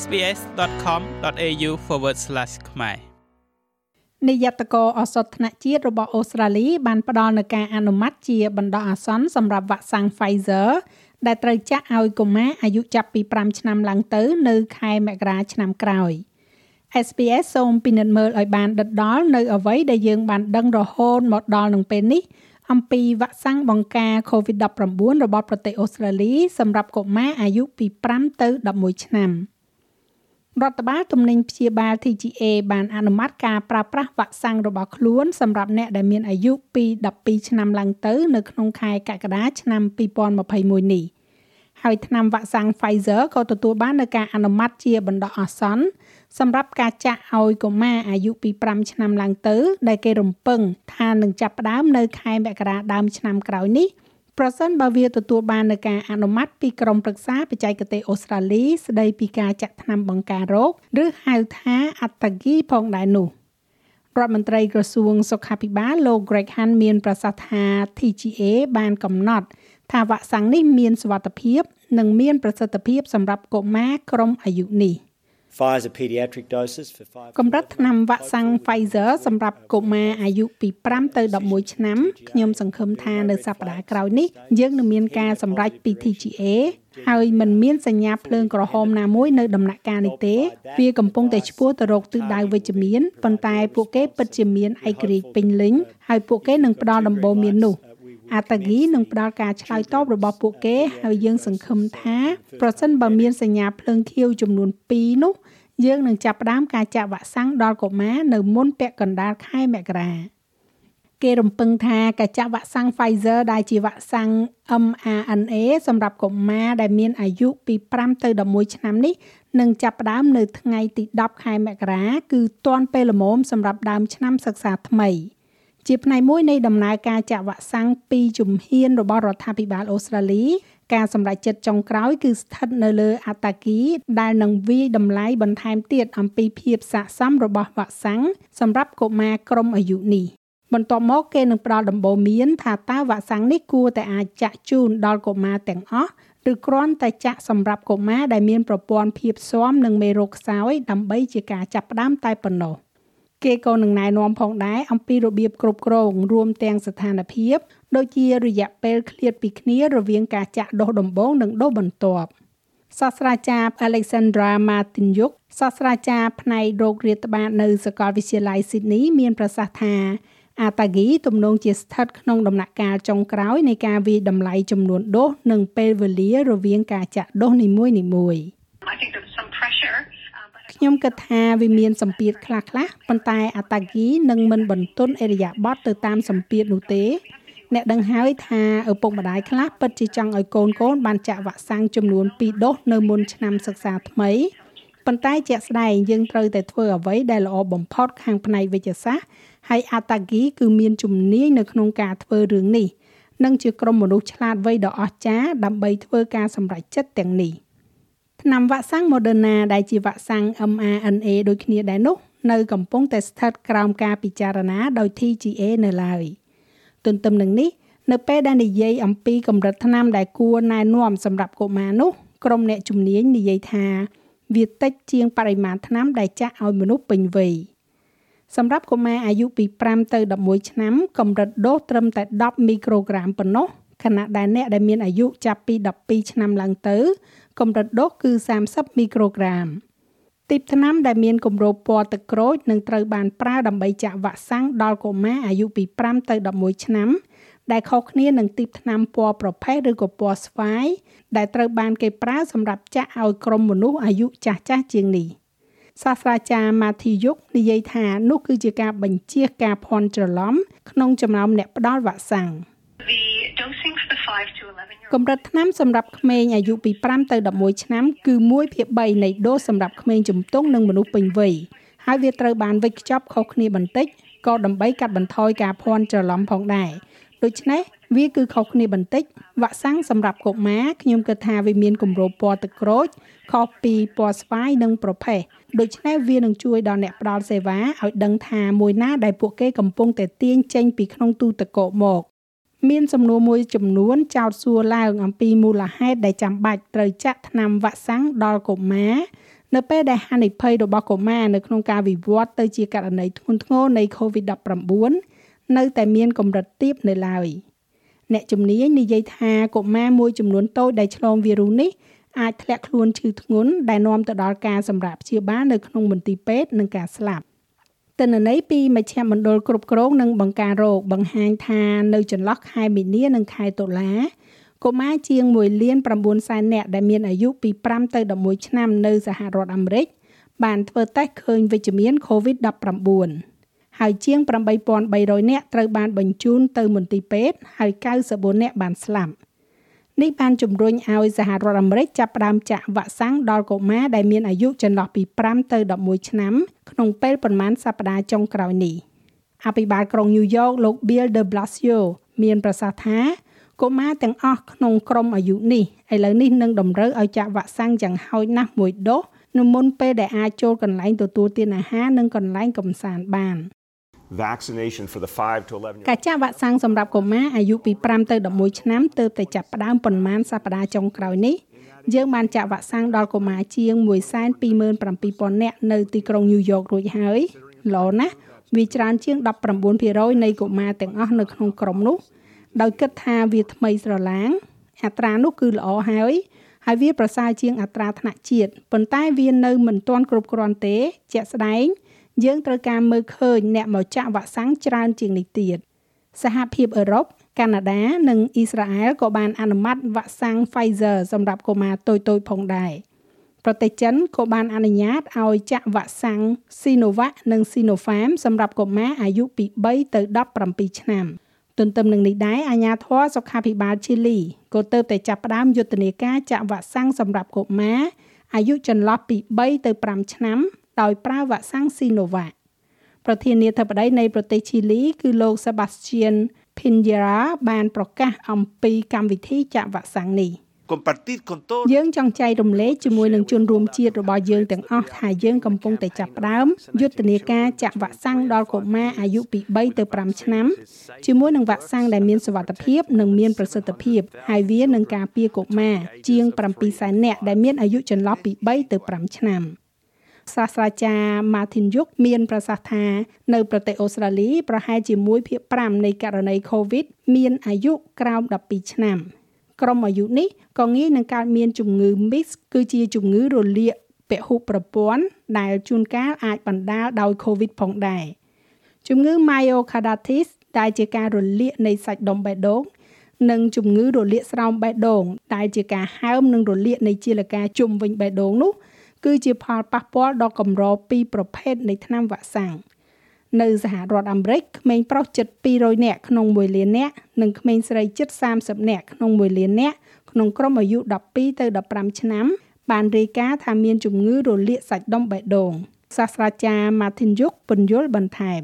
sbs.com.au/ ខ្មែរនាយត្តករអសតថ្នាក់ជាតិរបស់អូស្ត្រាលីបានផ្ដល់នូវការអនុម័តជាបណ្ដោះអាសន្នសម្រាប់វ៉ាក់សាំង Pfizer ដែលត្រូវចាក់ឲ្យកុមារអាយុចាប់ពី5ឆ្នាំឡើងទៅ នៅខែមករាឆ្នាំក្រោយ SPS សូមពិនិត្យមើលឲ្យបានដិតដល់នៅអ្វីដែលយើងបានដឹងរហូតមកដល់នឹងពេលនេះអំពីវ៉ាក់សាំងបង្ការ COVID-19 របស់ប្រទេសអូស្ត្រាលីសម្រាប់កុមារអាយុពី5ទៅ11ឆ្នាំ។ រដ្ឋបាលទំនិញព្យាបាល TGA បានអនុម័តការប្រើប្រាស់វ៉ាក់សាំងរបស់ខ្លួនសម្រាប់អ្នកដែលមានអាយុពី12ឆ្នាំឡើងទៅនៅក្នុងខែកក្កដាឆ្នាំ2021នេះហើយថ្នាំវ៉ាក់សាំង Pfizer ក៏ទទួលបាននូវការអនុម័តជាបណ្ដោះអាសន្នសម្រាប់ការចាក់ឲ្យកុមារអាយុពី5ឆ្នាំឡើងទៅ ដែលគេរំពឹងថានឹងចាប់ផ្ដើមនៅខែមករាដើមឆ្នាំក្រោយនេះ ប្រសិនបើវាទទួលបាននូវការអនុម័តពីក្រុមប្រឹក្សាបច្ចេកទេសអូស្ត្រាលីស្ដីពីការចាក់ថ្នាំបង្ការរោគឬហៅថាអត្តគីផងដែរនោះរដ្ឋមន្ត្រីក្រសួងសុខាភិបាលលោក Greg Hunt មានប្រសាសន៍ថា TGA បានកំណត់ ថាវ៉ាក់សាំងនេះមានសុវត្ថិភាព និងមានប្រសិទ្ធភាពសម្រាប់កុមារក្រុមអាយុនេះ។ Pfizer pediatric doses for 5កម្រិតថ្នាំវ៉ាក់សាំង Pfizer សម្រាប់កុមារអាយុពី5ទៅ11ឆ្នាំខ្ញុំសង្ឃឹមថានៅសប្តាហ៍ក្រោយនេះយើងនឹងមានការសម្រេចពី TGA ហើយมันមានសញ្ញាភ្លើងក្រហមណាមួយនៅដំណាក់កាលនេះទេវាកំពុងតែឆ្ពោះទៅរកទិសដៅវិជ្ជមានប៉ុន្តែពួកគេពិតជាមានឯករាជ្យពេញលេញហើយពួកគេនឹងផ្ដល់ដំបូន្មាននោះ អាតាហ្គីនឹងផ្ដល់ការឆ្លើយតបរបស់ពួកគេហើយយើងសង្ឃឹមថាប្រសិនបើមានសញ្ញាភ្លើងខៀវចំនួន2នោះយើងនឹងចាប់ផ្ដើមការចាក់វ៉ាក់សាំងដល់កុមារនៅមុនពាក់កណ្ដាលខែមករាគេរំពឹងថាការចាក់វ៉ាក់សាំង Pfizer ដែលជាវ៉ាក់សាំង mRNA សម្រាប់កុមារដែលមានអាយុពី5ទៅ11ឆ្នាំនេះនឹងចាប់ផ្ដើមនៅថ្ងៃទី10ខែមករាគឺទាន់ពេលល្មមសម្រាប់ដើមឆ្នាំសិក្សាថ្មី។ ជាផ្នែកមួយនៃដំណើរការចាក់វ៉ាក់សាំងពីជំហានរបស់រដ្ឋាភិបាលអូស្ត្រាលីការសម្រេចចិត្តចុងក្រោយគឺស្ថិតនៅលើអតាគីដែលនឹងវាយតម្លៃបន្ថែមទៀតអំពីភាពស័ក្តិសមរបស់វ៉ាក់សាំងសម្រាប់កុមារក្រុមអាយុនេះបន្ទាប់មកគេនឹងផ្ដល់ដំបូន្មានថាតើវ៉ាក់សាំងនេះគួរតែអាចចាក់ជូនដល់កុមារទាំងអស់ឬគ្រាន់តែចាក់សម្រាប់កុមារដែលមានប្រព័ន្ធភាពស៊ាំនឹងមេរោគខ្សោយដើម្បីជាការចាប់ផ្ដើមតែប៉ុណ្ណោះ។ គេក៏នឹងណែនាំផងដែរអំពីរបៀបគ្រប់គ្រងរួមទាំងស្ថានភាពដូចជារយៈពេលឃ្លាតពីគ្នារវាងការចាក់ដុសដំបូងនិងដុសបន្ទាប់សាស្ត្រាចារ្យ Alexandra Martinyuk សាស្ត្រាចារ្យផ្នែករោគរាតត្បាតនៅសាកលវិទ្យាល័យ Sydney មានប្រសាសន៍ថាអាតាហ្គីទំនងជាស្ថិតក្នុងដំណាក់កាលចុងក្រោយនៃការវិយតម្លៃចំនួនដូសនិងពេលវេលារវាងការចាក់ដូសនីមួយៗ ខ្ញុំគិតថាវាមានសម្ពាធខ្លះៗប៉ុន្តែអតាគីនឹងមិនបន្ទន់អេរយាប័តទៅតាមសម្ពាធនោះទេ អ្នកដឹងហើយថាឪពុកម្ដាយខ្លះពិតជាចង់ឲ្យកូនកូនបានចាក់វ៉ាក់សាំងចំនួន2ដូសនៅមុនឆ្នាំសិក្សាថ្មីប៉ុន្តែជាក់ស្ដែងយើងត្រូវតែធ្វើអ្វីដែលល្អបំផុតខាងផ្នែកវិទ្យាសាស្ត្រហើយអាតាគីគឺមានជំនាញនៅក្នុងការធ្វើរឿងនេះនិងជាក្រុមមនុស្សឆ្លាតវៃដ៏អស្ចារ្យដើម្បីធ្វើការសម្រេចចិត្តទាំងនេះ។ ថ្នាំវ៉ាក់សាំង Moderna ដែលជាវ៉ាក់សាំង mRNA ដូចគ្នាដែរនោះនៅកំពុងតែស្ថិតក្រោមការពិចារណាដោយ TGA នៅឡើយទន្ទឹមនឹងនេះនៅពេលដែលនិយាយអំពីកម្រិតថ្នាំដែលគួរណែនាំសម្រាប់កុមារនោះក្រុមអ្នកជំនាញនិយាយថាវាតិចជាងបរិមាណថ្នាំដែលចាក់ឲ្យមនុស្សពេញវ័យសម្រាប់កុមារអាយុពី5ទៅ11ឆ្នាំកម្រិតដូសត្រឹមតែ10មីក្រូក្រាមប៉ុណ្ណោះខណៈដែលអ្នកដែលមានអាយុចាប់ពី12ឆ្នាំឡើងទៅ កម្រិតដូសគឺ30មីក្រូក្រាមទីបថ្នាំដែលមានគម្របពណ៌ទឹកក្រូចនឹងត្រូវបានប្រើដើម្បីចាក់វ៉ាក់សាំងដល់កុមារអាយុពី5ទៅ11ឆ្នាំដែលខុសគ្នានឹងទីបថ្នាំពណ៌ប្រផេះឬក៏ពណ៌ស្វាយដែលត្រូវបានគេប្រើសម្រាប់ចាក់ឲ្យក្រុមមនុស្សអាយុចាស់ចាស់ជាងនេះសាស្ត្រាចារ្យម៉ាធីយុកនិយាយថានោះគឺជាការបញ្ជាការភ័ន្តច្រឡំក្នុងចំណោមអ្នកផ្ដល់វ៉ាក់សាំង The dosing for the 5 to 11កម្រិតថ្នាំសម្រាប់ក្មេងអាយុពី5ទៅ11ឆ្នាំគឺ1ភាគ3នៃដូសសម្រាប់ក្មេងជំទង់និងមនុស្សពេញវ័យហើយវាត្រូវបានវេចខ្ចប់ខុសគ្នាបន្តិចក៏ដើម្បីកាត់បន្ថយការភ័ន្តច្រឡំផងដែរដូច្នេះវាគឺខុសគ្នាបន្តិចវ៉ាក់សាំងសម្រាប់កុមារខ្ញុំគិតថាវាមានគម្របពណ៌ទឹកក្រូចខុសពីពណ៌ស្វាយនិងប្រផេះដូច្នេះវានឹងជួយដល់អ្នកផ្ដល់សេវាឲ្យដឹងថាមួយណាដែលពួកគេកំពុងតែទាញចេញពីក្នុងទូទឹកកកមក មានសំណួរមួយចំនួនចោទសួរឡើងអំពីមូលហេតុដែលចាំបាច់ត្រូវចាក់ថ្នាំវ៉ាក់សាំងដល់កុមារនៅពេលដែលហានិភ័យរបស់កុមារនៅក្នុងការវិវត្តទៅជាករណីធ្ងន់ធ្ងរនៃ COVID-19 នៅតែមានកម្រិតទាបនៅឡើយអ្នកជំនាញនិយាយថាកុមារមួយចំនួនតូចដែលឆ្លងវីរុសនេះអាចធ្លាក់ខ្លួនឈឺធ្ងន់ដែលនាំទៅដល់ការសម្រាកព្យាបាលនៅក្នុងមន្ទីរពេទ្យនិងការស្លាប់ ទិន្នន័យពីមជ្ឈមណ្ឌលគ្រប់គ្រងនិងបង្ការរោគបង្ហាញថានៅចន្លោះខែមីនានិងខែតុលាកុមារជាង1លាន9សែននាក់ដែលមានអាយុពី5ទៅ11ឆ្នាំនៅសហរដ្ឋអាមេរិកបានធ្វើតេស្តឃើញវិជ្ជមាន COVID-19 ហើយជាង8300នាក់ត្រូវបានបញ្ជូនទៅមន្ទីរពេទ្យហើយ94នាក់បានស្លាប់ នេះបានជំរុញឲ្យសហរដ្ឋអាមេរិកចាប់ផ្ដើមចាក់វ៉ាក់សាំងដល់កុមារដែលមានអាយុចន្លោះពី5ទៅ11ឆ្នាំក្នុងពេលប្រមាណសប្តាហ៍ចុងក្រោយនេះអភិបាលក្រុងញូវយ៉កលោក Bill de Blasio មានប្រសាសន៍ថាកុមារទាំងអស់ក្នុងក្រុមអាយុនេះឥឡូវនេះនឹងតម្រូវឲ្យចាក់វ៉ាក់សាំងយ៉ាងហោចណាស់មួយដូសនៅមុនពេលដែលអាចចូលកន្លែងទទួលទានអាហារនិងកន្លែងកម្សាន្តបាន vaccination for the 5 to 11ការចាក់វ៉ាក់សាំងសម្រាប់កុមារអាយុពី5ទៅ11ឆ្នាំទើបតែចាប់ផ្ដើមប៉ុន្មានសប្តាហ៍ចុងក្រោយនេះយើងបានចាក់វ៉ាក់សាំងដល់កុមារជាង127,000នាក់នៅទីក្រុងញូវយ៉ករួចហើយល្អណាស់វាច្រើនជាង19%នៃកុមារទាំងអស់នៅក្នុងក្រុមនោះដោយគិតថាវាថ្មីស្រឡាង អត្រានោះគឺល្អហើយហើយវាប្រសើរជាងអត្រាថ្នាក់ជាតិប៉ុន្តែវានៅមិនទាន់គ្រប់គ្រាន់ទេ ជាក់ស្ដែង យើងត្រូវការមើលឃើញអ្នកមកចាក់វ៉ាក់សាំងច្រើនជាងនេះទៀតសហភាពអឺរ៉ុបកាណាដា និងអ៊ីស្រាអែលក៏បានអនុម័តវ៉ាក់សាំង Pfizer សម្រាប់កុមារតូចៗផងដែរប្រទេសចិនក៏បានអនុញ្ញាតឲ្យចាក់វ៉ាក់សាំង Sinovac និង Sinopharm សម្រាប់កុមារអាយុពី3ទៅ17ឆ្នាំទន្ទឹមនឹងនេះដែរអាជ្ញាធរសុខាភិបាលឈីលីក៏ទើបតែចាប់ផ្ដើមយុទ្ធនាការចាក់វ៉ាក់សាំងសម្រាប់កុមារអាយុចន្លោះពី3ទៅ5ឆ្នាំ ដោយប្រើវ៉ាក់សាំង Sinovac ប្រធានាធិបតីនៃប្រទេសឈីលី គឺលោក Sebastian Piñera បានប្រកាសអំពីកម្មវិធីចាក់វ៉ាក់សាំងនេះ compartir con todo យើងចង់ចែករំលែកជាមួយនឹងជនរួមជាតិរបស់យើងទាំងអស់ថាយើងកំពុងតែចាប់ផ្ដើមយុទ្ធនាការចាក់វ៉ាក់សាំងដល់កុមារអាយុពី3ទៅ5ឆ្នាំជាមួយនឹងវ៉ាក់សាំងដែលមានសុវត្ថិភាពនិងមានប្រសិទ្ធភាពហើយវានឹងការពារកុមារជាង7សែននាក់ដែលមានអាយុចន្លោះពី3ទៅ5ឆ្នាំ។ សាស្ត្រាចារ្យ Martin Yuk មានប្រសាសន៍ថានៅប្រទេសអូស្ត្រាលីប្រហែលជា1ភាគ5នៃករណី COVID មានអាយុក្រោម12ឆ្នាំក្រុមអាយុនេះក៏ងាយនឹងកើតមានជំងឺ Mix គឺជាជំងឺរលាកពហុប្រព័ន្ធដែលជួនកាលអាចបណ្ដាលដោយ COVID ផងដែរជំងឺ myocarditis ដែលជាការរលាកនៃសាច់ដុំបេះដូងនិងជំងឺរលាកស្រោមបេះដូងដែលជាការហើមនិងរលាកនៃជាលកាជុំវិញបេះដូងនោះ គឺជាផលប៉ះពាល់ដ៏កម្រពីប្រភេទនៃថ្នាំវ៉ាក់សាំងនៅសហរដ្ឋអាមេរិកក្មេងប្រុសជិត200នាក់ក្នុង1លាននាក់និងក្មេងស្រីជិត30នាក់ក្នុង1លាននាក់ក្នុងក្រុមអាយុ12ទៅ15ឆ្នាំបានរាយការណ៍ថាមានជំងឺរលាកសាច់ដុំបេះដូងសាស្ត្រាចារ្យ Martin Yuk ពន្យល់បន្ថែម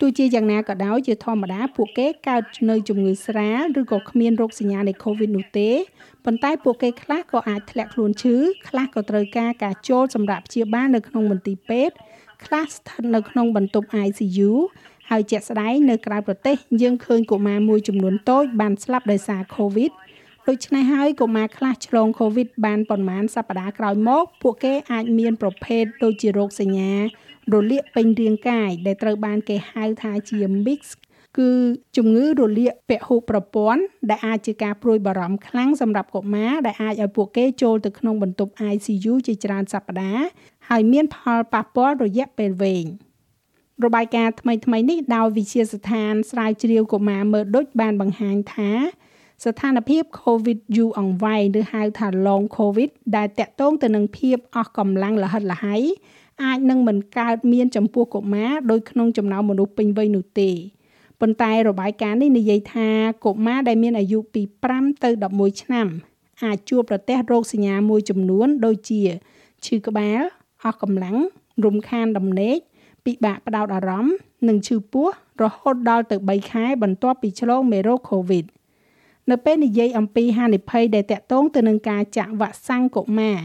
ទោះជាយ៉ាងណាក៏ដោយជាធម្មតាពួកគេកើតនៅជំងឺស្រាលឬក៏គ្មានរោគសញ្ញានៃ COVID នោះទេប៉ុន្តែពួកគេខ្លះក៏អាចធ្លាក់ខ្លួនឈឺខ្លះក៏ត្រូវការការចូលសម្រាប់ព្យាបាលនៅក្នុងមន្ទីរពេទ្យខ្លះស្ថិតនៅក្នុងបន្ទប់ ICU ហើយជាក់ស្ដែងនៅក្រៅប្រទេសយើងឃើញកុមារមួយចំនួនតូចបានស្លាប់ដោយសារ COVID ដូច្នេះហើយកុមារខ្លះឆ្លង COVID បានប៉ុន្មានសប្តាហ៍ក្រោយមក ពួកគេអាចមានប្រភេទដូចជារោគសញ្ញា រលាកពេញរាងកាយដែលត្រូវបានគេហៅថាជា mix គឺជំងឺរលាកពហុប្រព័ន្ធដែលអាចជាការព្រួយបារម្ភខ្លាំងសម្រាប់កុមារដែលអាចឲ្យពួកគេចូលទៅក្នុងបន្ទប់ ICU ជាច្រើនសប្តាហ៍ហើយមានផលប៉ះពាល់រយៈពេលវែងរបាយការណ៍ថ្មីៗនេះដោយវិទ្យាស្ថានស្រាវជ្រាវកុមារមើលដូចបានបង្ហាញថាស្ថានភាព COVID យូរអង្វែងឬហៅថា long COVID ដែលតាក់ទងទៅនឹងភាពអស់កម្លាំងលហិតល្ហៃ អាចនឹងមិនកើតមានចំពោះកុមារដោយក្នុងចំណោមមនុស្សពេញវ័យនោះទេប៉ុន្តែរបាយការណ៍នេះនិយាយថាកុមារដែលមានអាយុពី5ទៅ11ឆ្នាំអាចជួបប្រទះរោគសញ្ញាមួយចំនួន ដូចជាឈឺក្បាលអស់កម្លាំងរំខានដំណេកពិបាកផ្ដោតអារម្មណ៍និងឈឺពោះរហូតដល់ទៅ3ខែបន្ទាប់ពីឆ្លងមេរោគ COVID នៅពេលនិយាយអំពីហានិភ័យដែលតាក់ទងទៅនឹងការចាក់វ៉ាក់សាំងកុមារ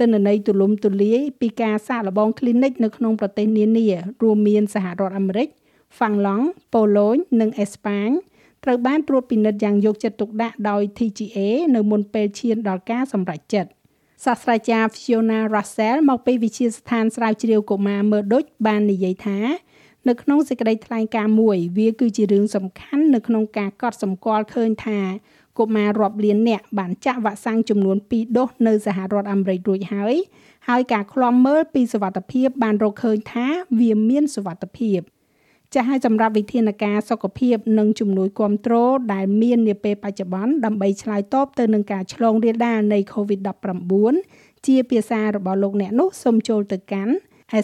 ទិន្នន័យទូលំទូលាយពីការសាកល្បង clinic នៅក្នុងប្រទេសនានារួមមានសហរដ្ឋអាមេរិកហ្វាំងឡង់ប៉ូឡូញនិងអេស្ប៉ាញត្រូវបានត្រួតពិនិត្យយ៉ាងយកចិត្តទុកដាក់ដោយ TGA នៅមុនពេលឈានដល់ការសម្រេចចិត្តសាស្ត្រាចារ្យ Fiona Russell មកពីវិទ្យាស្ថានស្រាវជ្រាវកុមារ Murdoch បាននិយាយថានៅក្នុងសេចក្តីថ្លែងការណ៍មួយ វាគឺជារឿងសំខាន់នៅក្នុងការកត់សម្គាល់ឃើញថា កុមាររាប់លាននាក់បានចាក់វ៉ាក់សាំងចំនួន2ដូសនៅសហរដ្ឋអាមេរិករួចហើយហើយការឃ្លាំមើលពីសវត្ថភាពបានរកឃើញថាវាមានសវត្ថភាពចាស់ឲ្យសម្រាប់វិធានការសុខភាពនិងជំនួយគ្រប់គ្រងដែលមាននាពេលបច្ចុប្បន្នដើម្បីឆ្លើយតបទៅនឹងការឆ្លងរាលដាលនៃ COVID-19 ជាភាសារបស់លោកអ្នកនោះសូមចូលទៅកាន់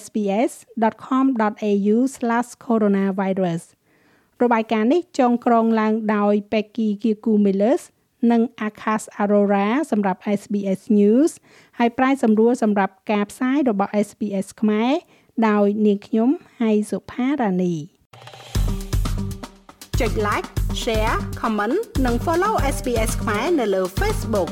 sbs.com.au/coronavirus របាយការណ៍នេះចងក្រងឡើងដោយ Becky Kikumilis និង Akas Arora សម្រាប់ SBS News ហើយប្រាយសម្រួលសម្រាប់ការផ្សាយរបស់ SBS ខ្មែរដោយនាងខ្ញុំហៃសុផារ៉ានីចុច like share comment និង follow SBS ខ្មែរនៅលើ Facebook